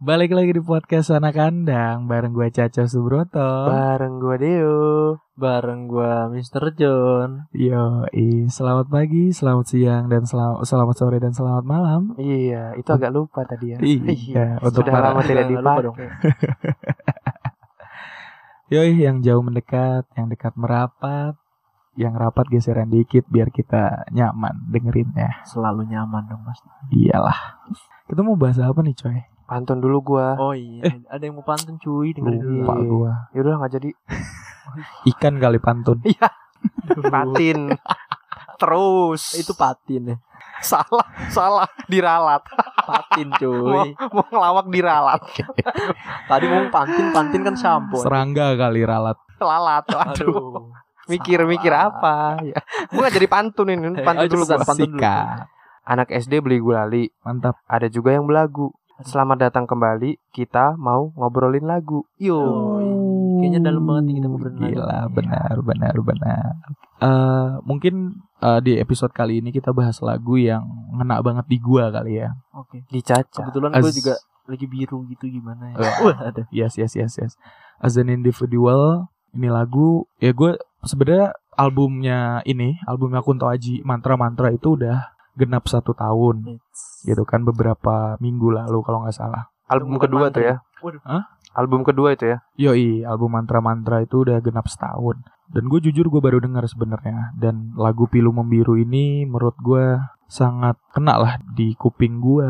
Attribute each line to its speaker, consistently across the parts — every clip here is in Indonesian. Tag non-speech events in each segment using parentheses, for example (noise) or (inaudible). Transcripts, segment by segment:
Speaker 1: Balik lagi di podcast anak kandang bareng gue Caca Subroto.
Speaker 2: Bareng gua Deo. Bareng gua Mr. John.
Speaker 1: Yo, selamat pagi, selamat siang dan selamat selamat sore dan selamat malam.
Speaker 2: Iya, itu agak lupa tadi ya.
Speaker 1: Iya, untuk
Speaker 2: Sudah
Speaker 1: para
Speaker 2: lama tidak dipakai.
Speaker 3: dong. (laughs)
Speaker 1: Yoi, yang jauh mendekat, yang dekat merapat, yang rapat geseran dikit biar kita nyaman dengerinnya.
Speaker 3: Selalu nyaman dong pasti.
Speaker 1: Iyalah. Kita mau bahas apa nih, coy?
Speaker 2: Pantun dulu gua.
Speaker 3: Oh iya, ada yang mau pantun cuy dengerin dulu.
Speaker 1: Lupa
Speaker 2: Iya.
Speaker 1: gua.
Speaker 2: Yaudah nggak jadi. (laughs)
Speaker 1: Ikan kali pantun. (laughs) (laughs)
Speaker 2: Patin. Terus.
Speaker 3: Itu patin ya.
Speaker 2: salah, salah diralat.
Speaker 3: Patin
Speaker 2: Mau,
Speaker 3: cuy.
Speaker 2: mau ngelawak diralat.
Speaker 3: Tadi mau pantin, pantin kan shampoo.
Speaker 1: Serangga kali ralat.
Speaker 2: Lalat. Aduh. Mikir-mikir apa? Ya. Gua nggak jadi pantun ini. Pantun
Speaker 3: ayo
Speaker 2: dulu
Speaker 3: cepetan,
Speaker 2: gua.
Speaker 3: pantun dulu.
Speaker 2: Anak SD beli gulali.
Speaker 1: Mantap.
Speaker 2: Ada juga yang belagu. Selamat datang kembali. Kita mau ngobrolin lagu.
Speaker 3: Yo, kayaknya dalam banget nih kita ngobrolin lagu.
Speaker 1: Gila, benar, benar, benar. Eh, mungkin eh, di episode kali ini kita bahas lagu yang ngena banget di gua kali ya.
Speaker 3: Oke.
Speaker 2: Dicaca.
Speaker 3: Kebetulan
Speaker 1: Az-
Speaker 3: gue juga lagi biru gitu gimana ya.
Speaker 1: Eh.
Speaker 3: Wah, ada.
Speaker 1: Yes, yes, yes, yes. As an individual, ini lagu ya gue sebenarnya albumnya ini, albumnya Kunto Aji Mantra Mantra itu udah genap satu tahun gitu kan beberapa minggu lalu kalau nggak salah.
Speaker 2: Album kedua
Speaker 3: mantra.
Speaker 2: tuh ya.
Speaker 3: Waduh.
Speaker 1: Hah?
Speaker 2: Album kedua itu ya.
Speaker 1: Yoi, album Mantra Mantra itu udah genap setahun. Dan gue jujur gue baru dengar sebenarnya. Dan lagu Pilu Membiru ini menurut gue sangat kena lah di kuping gue.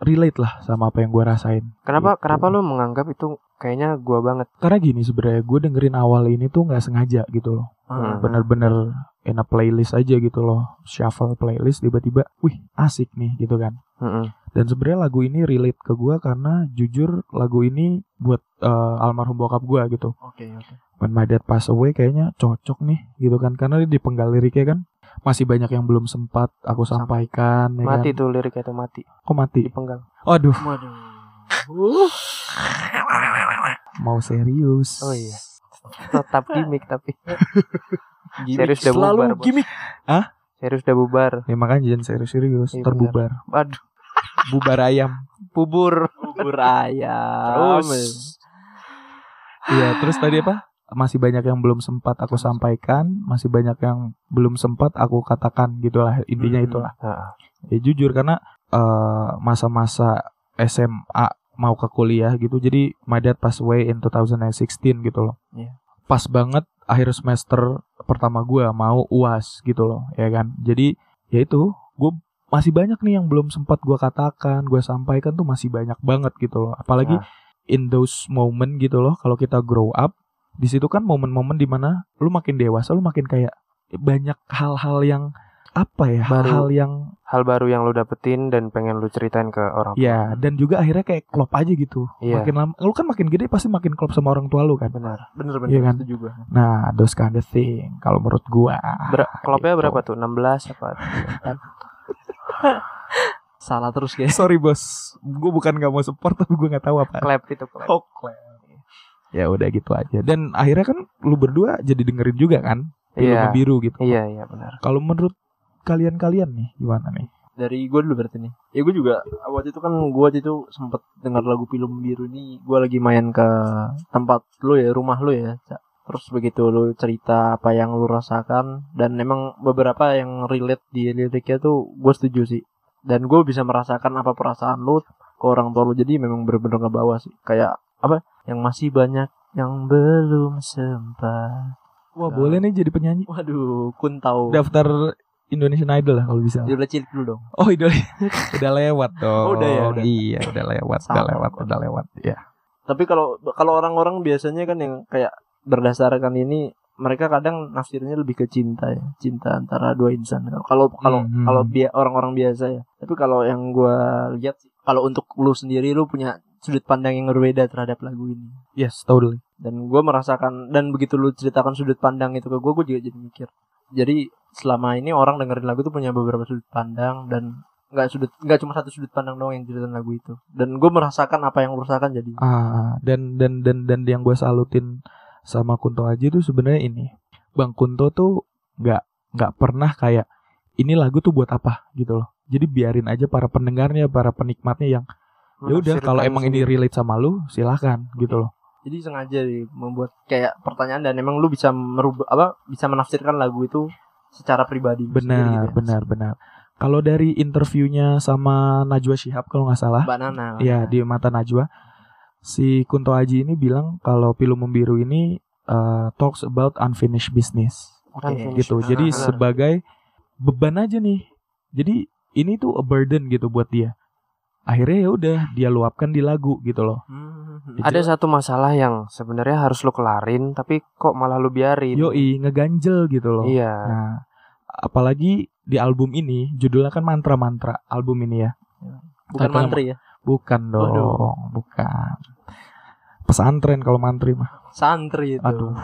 Speaker 1: Relate lah sama apa yang gue rasain.
Speaker 2: Kenapa
Speaker 1: Gitu.
Speaker 2: kenapa lu menganggap itu kayaknya gua banget?
Speaker 1: Karena gini sebenarnya gue dengerin awal ini tuh nggak sengaja gitu loh.
Speaker 2: Hmm.
Speaker 1: In a playlist aja gitu loh. Shuffle playlist tiba-tiba, wih asik nih gitu kan.
Speaker 2: Mm-mm.
Speaker 1: Dan sebenarnya lagu ini relate ke gue karena jujur lagu ini buat eh, almarhum bokap gue gitu.
Speaker 3: Oke, oke.
Speaker 1: When My Dad Pass Away kayaknya cocok nih gitu kan karena di penggal liriknya kan masih banyak yang belum sempat aku sampaikan ya
Speaker 2: Mati
Speaker 1: kan?
Speaker 2: tuh liriknya tuh mati
Speaker 1: kok mati
Speaker 2: dipenggal.
Speaker 1: waduh
Speaker 3: Waduh.
Speaker 1: mau serius
Speaker 2: Oh iya. Tetap gimmick tapi (laughs)
Speaker 3: Gimik
Speaker 2: Serius udah
Speaker 3: selalu
Speaker 2: bubar, Bos.
Speaker 3: gimik.
Speaker 2: serius udah bubar.
Speaker 1: ya makanya jangan serius-serius
Speaker 2: Iya,
Speaker 1: terbubar
Speaker 2: Waduh, (laughs)
Speaker 1: bubar ayam
Speaker 2: bubur.
Speaker 3: Bubur ayam.
Speaker 2: Terus
Speaker 1: iya terus tadi apa masih banyak yang belum sempat aku sampaikan masih banyak yang belum sempat aku katakan gitulah intinya
Speaker 3: Hmm.
Speaker 1: itulah ya jujur karena eh, masa-masa SMA mau ke kuliah gitu jadi my dad passed away in 2016 gitu loh
Speaker 3: Iya.
Speaker 1: pas banget akhir semester pertama gua mau uas gitu loh ya kan jadi ya itu gue masih banyak nih yang belum sempat gua katakan gua sampaikan tuh masih banyak banget gitu loh apalagi
Speaker 2: Nah.
Speaker 1: in those moment gitu loh kalau kita grow up di situ kan momen-momen di mana lu makin dewasa lu makin kayak banyak hal-hal yang apa ya
Speaker 2: Baru.
Speaker 1: hal-hal yang
Speaker 2: hal baru yang lu dapetin dan pengen lu ceritain ke orang tua.
Speaker 1: Ya, dan juga akhirnya kayak klop aja gitu.
Speaker 2: Iya.
Speaker 1: Makin lama, lu kan makin gede pasti makin klop sama orang tua lu kan.
Speaker 2: Benar.
Speaker 3: Bener-bener
Speaker 1: Iya kan?
Speaker 3: itu juga.
Speaker 1: Nah, those kind of thing. Kalau menurut gua.
Speaker 2: Ber- klopnya
Speaker 1: gitu.
Speaker 2: berapa tuh? 16 apa? (laughs)
Speaker 3: Salah terus guys.
Speaker 1: Sorry bos, gua bukan nggak mau support tapi gua nggak tahu apa.
Speaker 2: Klep itu klep.
Speaker 1: Oh, Ya udah gitu aja. Dan akhirnya kan lu berdua jadi dengerin juga kan? Film
Speaker 2: Iya.
Speaker 1: biru gitu.
Speaker 2: Iya, iya benar.
Speaker 1: Kalau menurut kalian-kalian nih gimana nih?
Speaker 3: Dari gue dulu berarti nih. Ya gue juga waktu itu kan gue waktu itu sempet dengar lagu film biru ini. Gue lagi main ke tempat lu ya, rumah lu ya. Terus begitu lu cerita apa yang lu rasakan dan memang beberapa yang relate di liriknya tuh gue setuju sih. Dan gue bisa merasakan apa perasaan lu ke orang tua lu jadi memang bener-bener ngebawa sih. Kayak apa? Yang masih banyak yang belum sempat.
Speaker 1: Wah, boleh nih jadi penyanyi.
Speaker 3: Waduh, kun tahu.
Speaker 1: Daftar Indonesian Idol lah kalau bisa.
Speaker 3: Udah cilik dulu dong.
Speaker 1: Oh, udah (laughs) udah lewat dong.
Speaker 3: Oh, udah ya, udah.
Speaker 1: Iya, udah lewat, udah lewat, udah lewat. Ya.
Speaker 3: Tapi kalau kalau orang-orang biasanya kan yang kayak berdasarkan ini mereka kadang nafsirnya lebih ke cinta ya, cinta antara dua insan. Kalau kalau
Speaker 1: Hmm, hmm.
Speaker 3: kalau bia- orang-orang biasa ya. Tapi kalau yang gua lihat sih, kalau untuk lu sendiri lu punya sudut pandang yang berbeda terhadap lagu ini.
Speaker 1: Yes, totally.
Speaker 3: Dan gua merasakan dan begitu lu ceritakan sudut pandang itu ke gua, gua juga jadi mikir. Jadi selama ini orang dengerin lagu tuh punya beberapa sudut pandang dan nggak sudut nggak cuma satu sudut pandang doang yang ceritain lagu itu. Dan gue merasakan apa yang lu rasakan jadi.
Speaker 1: Ah, dan dan dan dan yang gue salutin sama Kunto Aji tuh sebenarnya ini. Bang Kunto tuh nggak nggak pernah kayak ini lagu tuh buat apa gitu loh. Jadi biarin aja para pendengarnya, para penikmatnya yang ya udah kalau emang ini relate sama lu silahkan gitu loh
Speaker 3: Jadi sengaja nih membuat kayak pertanyaan dan emang lu bisa merubah apa bisa menafsirkan lagu itu secara pribadi
Speaker 1: benar
Speaker 3: gitu ya.
Speaker 1: benar benar kalau dari interviewnya sama Najwa Shihab kalau nggak salah
Speaker 3: Mbak Nana.
Speaker 1: ya di mata Najwa si Kunto Aji ini bilang kalau Pilu Membiru ini uh, talks about unfinished business
Speaker 3: Oke.
Speaker 2: Unfinished.
Speaker 1: gitu jadi sebagai beban aja nih jadi ini tuh a burden gitu buat dia akhirnya ya udah dia luapkan di lagu gitu loh
Speaker 3: Hmm.
Speaker 2: Ada satu masalah yang sebenarnya harus lu kelarin tapi kok malah lu biarin.
Speaker 1: yoi ngeganjel gitu loh
Speaker 2: Iya.
Speaker 1: Nah, apalagi di album ini judulnya kan mantra-mantra album ini ya.
Speaker 3: bukan
Speaker 1: Tapi
Speaker 3: mantri ya.
Speaker 1: Bukan dong,
Speaker 3: Waduh.
Speaker 1: bukan. Pesantren kalau mantri mah.
Speaker 3: Santri itu.
Speaker 1: Aduh.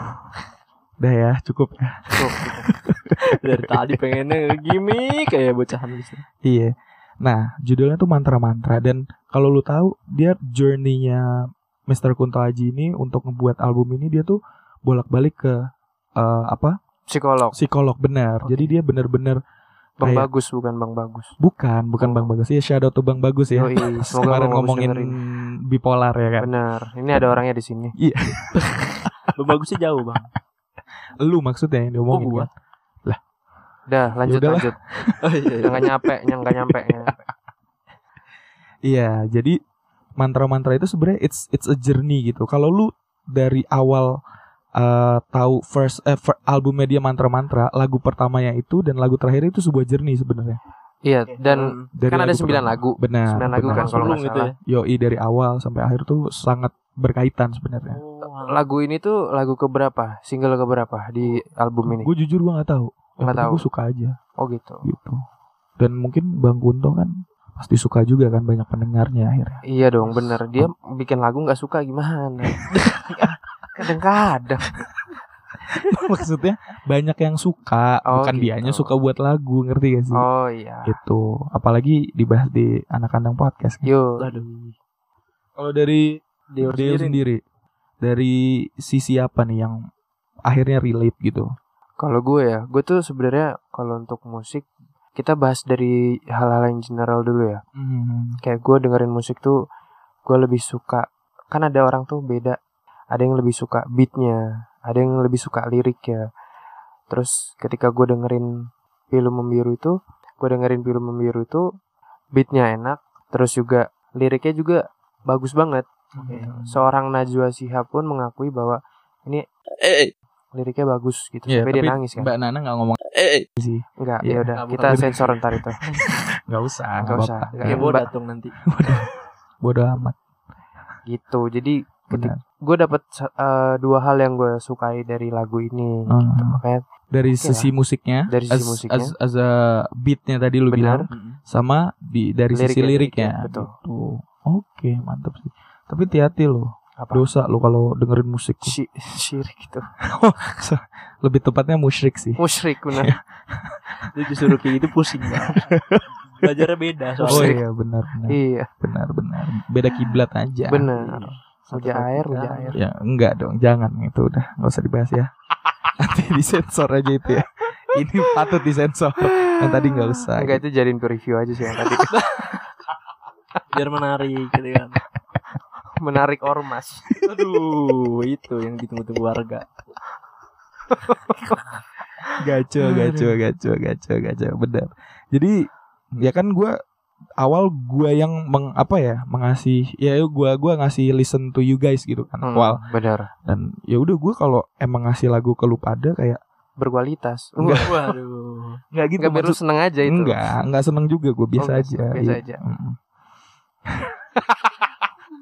Speaker 1: Udah ya, cukup ya.
Speaker 2: Tuh,
Speaker 3: Dari tadi pengennya gimmick kayak bocahan gitu.
Speaker 1: Iya. Nah, judulnya tuh mantra-mantra dan kalau lu tahu dia journey-nya Mr. Kunto Aji ini untuk ngebuat album ini dia tuh bolak-balik ke eh, apa?
Speaker 2: psikolog.
Speaker 1: Psikolog benar. Jadi dia bener-bener
Speaker 2: Bang
Speaker 1: kayak-
Speaker 2: Bagus bukan Bang Bagus.
Speaker 1: bukan, bukan Bang Bagus. Ya shout out to Bang Bagus ya.
Speaker 2: Yoi, (laughs) semoga
Speaker 1: Kemarin
Speaker 2: Bang
Speaker 1: ngomongin
Speaker 2: dengerin.
Speaker 1: bipolar ya kan.
Speaker 2: Benar. Ini ada orangnya di sini. (laughs)
Speaker 3: Bagusnya jauh, Bang.
Speaker 1: Lu maksudnya yang diomongin
Speaker 3: Oh, gua.
Speaker 1: kan?
Speaker 2: Udah, lanjut
Speaker 1: Yaudahlah.
Speaker 2: lanjut. (laughs)
Speaker 3: Oh iya.
Speaker 2: Yang nggak nyampe, yang nggak nyampe.
Speaker 1: Iya, jadi mantra-mantra itu sebenarnya it's it's a journey gitu. Kalau lu dari awal eh, tahu first eh, fir- albumnya dia mantra-mantra, lagu pertamanya itu dan lagu terakhir itu sebuah journey sebenarnya.
Speaker 2: Iya, dan
Speaker 1: Dari
Speaker 2: kan ada
Speaker 1: lagu
Speaker 2: sembilan lagu.
Speaker 1: Benar.
Speaker 2: Sembilan lagu
Speaker 1: benar.
Speaker 2: kan kalau nggak
Speaker 3: Sulung gitu
Speaker 2: salah.
Speaker 3: ya.
Speaker 1: Yoi dari awal sampai akhir tuh sangat berkaitan sebenarnya.
Speaker 3: Oh,
Speaker 2: Lagu ini tuh lagu keberapa? Single keberapa di album ini?
Speaker 1: Gue jujur gue nggak tahu.
Speaker 2: Nggak tahu.
Speaker 1: gue suka aja
Speaker 2: Oh gitu.
Speaker 1: gitu. Dan mungkin Bang Kunto kan pasti suka juga kan banyak pendengarnya akhirnya.
Speaker 2: Iya dong, bener. Dia bikin lagu nggak suka gimana? (laughs) Kadang-kadang. (laughs)
Speaker 1: Maksudnya banyak yang suka,
Speaker 2: Oh,
Speaker 1: bukan
Speaker 2: gitu.
Speaker 1: dianya suka buat lagu, ngerti gak sih?
Speaker 2: Oh iya.
Speaker 1: Itu apalagi dibahas di anak kandang podcast. kan.
Speaker 2: Yo,
Speaker 3: Aduh.
Speaker 1: Kalau dari
Speaker 3: Deo
Speaker 1: Deo
Speaker 3: sendiri.
Speaker 1: sendiri, dari sisi apa nih yang akhirnya relate gitu?
Speaker 2: Kalau gue ya, gue tuh sebenarnya kalau untuk musik kita bahas dari hal-hal yang general dulu ya.
Speaker 1: Hmm.
Speaker 2: Kayak gue dengerin musik tuh gue lebih suka kan ada orang tuh beda. Ada yang lebih suka beatnya, ada yang lebih suka liriknya. Terus ketika gue dengerin film membiru itu, gue dengerin film membiru itu beatnya enak, terus juga liriknya juga bagus banget.
Speaker 1: Hmm.
Speaker 2: Seorang Najwa Shihab pun mengakui bahwa ini liriknya bagus gitu
Speaker 1: Iya,
Speaker 2: sampai dia nangis kan.
Speaker 1: Mbak Nana nggak ngomong sih,
Speaker 2: Enggak,
Speaker 1: Iya.
Speaker 2: ya udah kita
Speaker 3: bukan.
Speaker 2: sensor ntar itu. (laughs)
Speaker 1: nggak usah,
Speaker 2: Nggak
Speaker 1: nggak
Speaker 2: usah.
Speaker 1: apa-apa.
Speaker 2: Nggak,
Speaker 3: Ya
Speaker 2: Mbak.
Speaker 3: bodoh dong nanti. (laughs)
Speaker 1: Bodoh amat.
Speaker 2: Gitu. Jadi
Speaker 1: Benar.
Speaker 2: gue dapet eh, dua hal yang gue sukai dari lagu ini.
Speaker 1: Hmm.
Speaker 2: Gitu. Makanya
Speaker 1: Dari
Speaker 2: Oke
Speaker 1: sisi musiknya,
Speaker 2: Dari sisi
Speaker 1: as,
Speaker 2: musiknya.
Speaker 1: as, as a beatnya tadi lu
Speaker 2: Benar.
Speaker 1: bilang, sama di dari sisi
Speaker 2: Liriknya,
Speaker 1: liriknya.
Speaker 2: betul.
Speaker 1: Gitu. Oke, mantap sih. Tapi hati-hati loh.
Speaker 2: Apa?
Speaker 1: Dosa lo kalau dengerin musik.
Speaker 2: Syi- syirik gitu. (laughs)
Speaker 1: Lebih tepatnya musyrik sih.
Speaker 2: Musyrik
Speaker 1: Iya. (laughs)
Speaker 2: benar.
Speaker 3: Itu disuruh kayak gitu pusing banget. Belajarnya beda
Speaker 1: Oh
Speaker 3: soalnya.
Speaker 1: iya benar benar
Speaker 2: iya,
Speaker 1: benar benar. Beda kiblat aja.
Speaker 2: benar. Uja air, uja air.
Speaker 1: Ya enggak dong, jangan itu udah nggak usah dibahas ya. (laughs) Nanti disensor aja itu ya. Ini patut disensor. Yang tadi nggak usah.
Speaker 2: Enggak itu jadiin review aja sih yang tadi.
Speaker 3: Biar menarik gitu kan.
Speaker 2: Menarik ormas. (laughs)
Speaker 3: Aduh, itu yang ditunggu-tunggu warga.
Speaker 1: Gaco, gaco, gaco, gaco, gaco. Benar. Jadi ya kan gua awal gua yang meng, apa ya mengasih ya gua gua ngasih listen to you guys gitu kan
Speaker 2: Hmm,
Speaker 1: awal
Speaker 2: benar.
Speaker 1: dan ya udah gua kalau emang ngasih lagu ke lu pada kayak
Speaker 2: Berkualitas.
Speaker 1: Enggak. (laughs)
Speaker 3: Waduh.
Speaker 1: nggak gitu
Speaker 2: Enggak
Speaker 1: maksud-
Speaker 2: seneng aja itu.
Speaker 1: enggak enggak seneng juga gue biasa
Speaker 2: Oh,
Speaker 1: aja
Speaker 2: biasa
Speaker 1: Iya.
Speaker 2: aja. (laughs)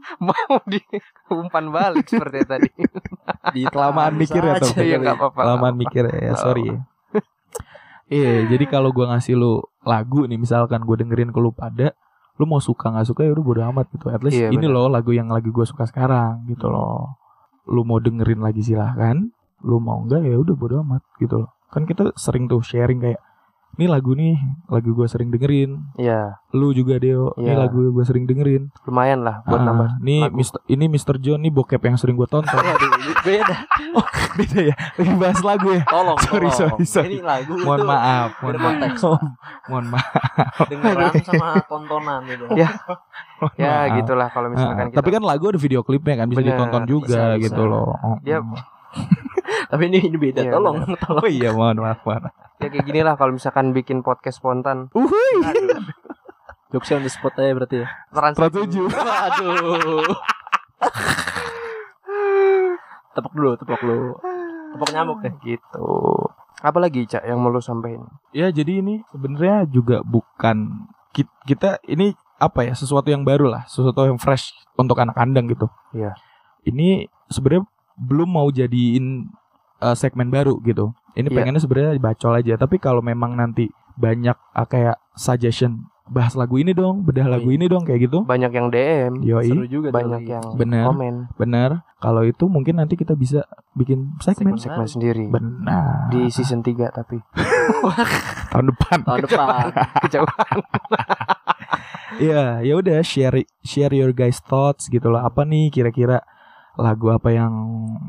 Speaker 2: (laughs) Mau di umpan balik seperti tadi. (laughs)
Speaker 3: Di
Speaker 1: Kelamaan mikir ya, Tom.
Speaker 2: Iya enggak apa-apa.
Speaker 1: kelamaan mikir ya, ya sorry ya. Iya, jadi kalau gua ngasih lu lagu nih, misalkan gue dengerin ke lu pada, lu mau suka nggak suka ya udah bodo amat gitu. At least
Speaker 2: Iya,
Speaker 1: ini
Speaker 2: benar.
Speaker 1: loh lagu yang lagi gue suka sekarang gitu loh. Lu mau dengerin lagi silahkan, lu mau enggak ya udah bodo amat gitu loh. Kan kita sering tuh sharing kayak Nih lagu nih, lagu gue sering dengerin.
Speaker 2: Iya,
Speaker 1: Lu juga Deo, ini
Speaker 2: Iya.
Speaker 1: lagu gue sering dengerin.
Speaker 2: lumayan lah buat
Speaker 1: Ah,
Speaker 2: nambah. lagu.
Speaker 1: Mister, ini Mr. John nih bokep yang sering gue tonton. (laughs)
Speaker 3: Beda. (laughs)
Speaker 1: Beda ya, lagi bahas lagu ya.
Speaker 3: Tolong,
Speaker 1: Sorry,
Speaker 3: tolong.
Speaker 1: sorry, sorry.
Speaker 3: Ini lagu
Speaker 1: Mohon
Speaker 3: itu
Speaker 1: maaf, mohon maaf.
Speaker 3: konteks.
Speaker 1: mohon maaf.
Speaker 3: dengeran sama tontonan gitu. (laughs)
Speaker 2: Ya, Ya
Speaker 1: maaf.
Speaker 2: gitulah kalau misalkan
Speaker 1: Ah,
Speaker 2: kita.
Speaker 1: tapi kan lagu ada video klipnya kan bisa
Speaker 2: Bener,
Speaker 1: ditonton juga
Speaker 2: bisa,
Speaker 1: gitu
Speaker 2: bisa.
Speaker 1: loh.
Speaker 2: Dia-
Speaker 3: Tapi ini ini beda.
Speaker 2: Iya,
Speaker 3: tolong, tolong.
Speaker 1: Oh iya, mohon maaf, mohon maaf.
Speaker 2: Ya kayak gini lah kalau misalkan bikin podcast spontan.
Speaker 1: Uhuy.
Speaker 3: Jokes on the spot aja berarti ya.
Speaker 2: Trans
Speaker 1: Tertuju.
Speaker 3: Waduh. tepuk dulu, tepuk dulu. Tepuk nyamuk ya.
Speaker 2: gitu. Apa lagi Cak yang mau lu sampein?
Speaker 1: Ya jadi ini sebenarnya juga bukan ki- kita ini apa ya sesuatu yang baru lah, sesuatu yang fresh untuk anak kandang gitu.
Speaker 2: Iya.
Speaker 1: Ini sebenarnya belum mau jadiin uh, segmen baru gitu. Ini
Speaker 2: Iya.
Speaker 1: pengennya sebenarnya bacol aja. Tapi kalau memang nanti banyak uh, kayak suggestion bahas lagu ini dong, bedah lagu
Speaker 3: Iya.
Speaker 1: ini dong kayak gitu.
Speaker 2: Banyak yang DM,
Speaker 1: Yoi,
Speaker 3: Seru juga
Speaker 2: banyak
Speaker 3: lagi.
Speaker 2: yang
Speaker 1: Bener.
Speaker 2: komen,
Speaker 1: bener. Kalau itu mungkin nanti kita bisa bikin segmen.
Speaker 2: segmen sendiri.
Speaker 1: Benar.
Speaker 2: Di season 3 tapi (laughs)
Speaker 1: tahun depan.
Speaker 3: tahun depan. (laughs)
Speaker 2: kejauhan.
Speaker 1: Iya, ya udah share share your guys thoughts gitu loh. Apa nih kira-kira lagu apa yang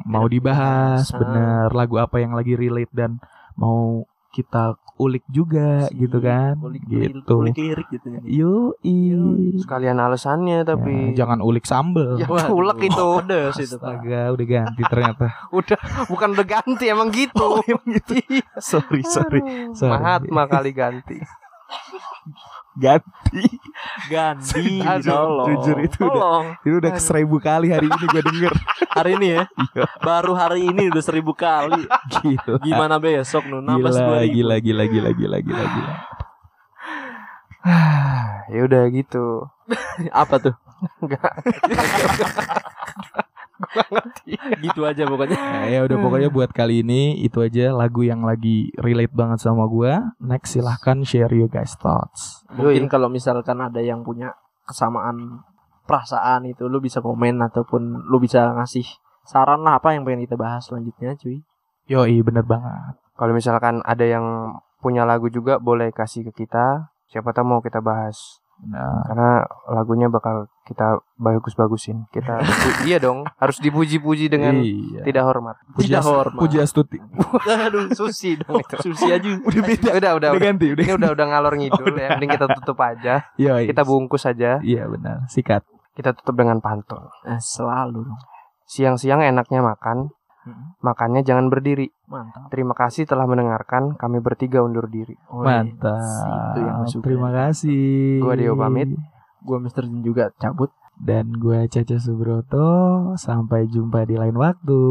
Speaker 1: mau dibahas,
Speaker 3: Ah.
Speaker 1: bener. Lagu apa yang lagi relate dan mau kita ulik juga gitu kan.
Speaker 3: Kulik,
Speaker 1: gitu.
Speaker 3: kulik lirik gitu ya.
Speaker 1: Yo,
Speaker 2: Sekalian alasannya tapi
Speaker 1: jangan ulik sambel.
Speaker 2: Ya,
Speaker 3: Waduh,
Speaker 2: ulek itu.
Speaker 3: Pedes itu.
Speaker 1: Astaga, udah ganti ternyata. (laughs)
Speaker 2: udah bukan udah ganti emang gitu. (laughs)
Speaker 1: sorry, sorry. Sorry.
Speaker 2: Mahatma kali ganti. (laughs)
Speaker 1: Ganti.
Speaker 2: Aduh, (laughs)
Speaker 3: tolong.
Speaker 1: jujur itu udah-
Speaker 3: Tolong.
Speaker 1: Itu udah seribu kali hari ini gue denger. (laughs)
Speaker 3: Hari ini ya.
Speaker 1: Iya.
Speaker 3: Baru hari ini udah seribu kali.
Speaker 1: Gila.
Speaker 3: Gimana besok nu
Speaker 1: Gila, gila, gila, gila, gila, gila, gila. (sighs)
Speaker 2: ya udah gitu. (laughs)
Speaker 3: Apa tuh?
Speaker 2: Enggak. (laughs)
Speaker 3: gitu aja pokoknya.
Speaker 1: Nah, ya udah pokoknya buat kali ini itu aja lagu yang lagi relate banget sama gua. Next silahkan share you guys thoughts.
Speaker 3: Mungkin kalau misalkan ada yang punya kesamaan perasaan itu lu bisa komen ataupun lu bisa ngasih saran lah apa yang pengen kita bahas selanjutnya cuy.
Speaker 1: Yoi bener banget.
Speaker 2: Kalau misalkan ada yang punya lagu juga boleh kasih ke kita. Siapa tahu mau kita bahas.
Speaker 1: Nah,
Speaker 2: Karena lagunya bakal kita bagus-bagusin. Kita (laughs) iya dong, harus dipuji-puji dengan
Speaker 1: iya.
Speaker 2: tidak hormat.
Speaker 1: Puji
Speaker 3: Tidak hormat.
Speaker 1: Puji Astuti. (laughs)
Speaker 3: Aduh,
Speaker 2: Susi dong itu.
Speaker 3: susi aja. (laughs)
Speaker 1: udah beda.
Speaker 2: udah, udah,
Speaker 1: Udah
Speaker 2: udah.
Speaker 1: ganti, udah.
Speaker 2: Ini udah udah ngalor ngidul ya. Mending kita tutup aja.
Speaker 1: Yoi.
Speaker 2: Kita bungkus aja.
Speaker 1: Iya benar. Sikat.
Speaker 2: Kita tutup dengan pantun.
Speaker 3: Eh, selalu dong.
Speaker 2: Siang-siang enaknya makan, makannya jangan berdiri.
Speaker 3: Mantap.
Speaker 2: Terima kasih telah mendengarkan. Kami bertiga undur diri.
Speaker 3: Wih,
Speaker 1: Mantap.
Speaker 3: Itu yang.
Speaker 1: Terima kasih.
Speaker 2: Gua Dio pamit.
Speaker 3: Gua Mr. Jin juga cabut.
Speaker 1: Dan gue Caca Subroto. Sampai jumpa di lain waktu.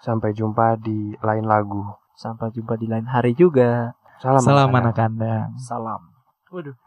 Speaker 2: Sampai jumpa di lain lagu.
Speaker 3: Sampai jumpa di lain hari juga.
Speaker 2: Salam.
Speaker 1: Salam anak kandang.
Speaker 3: Salam. Waduh.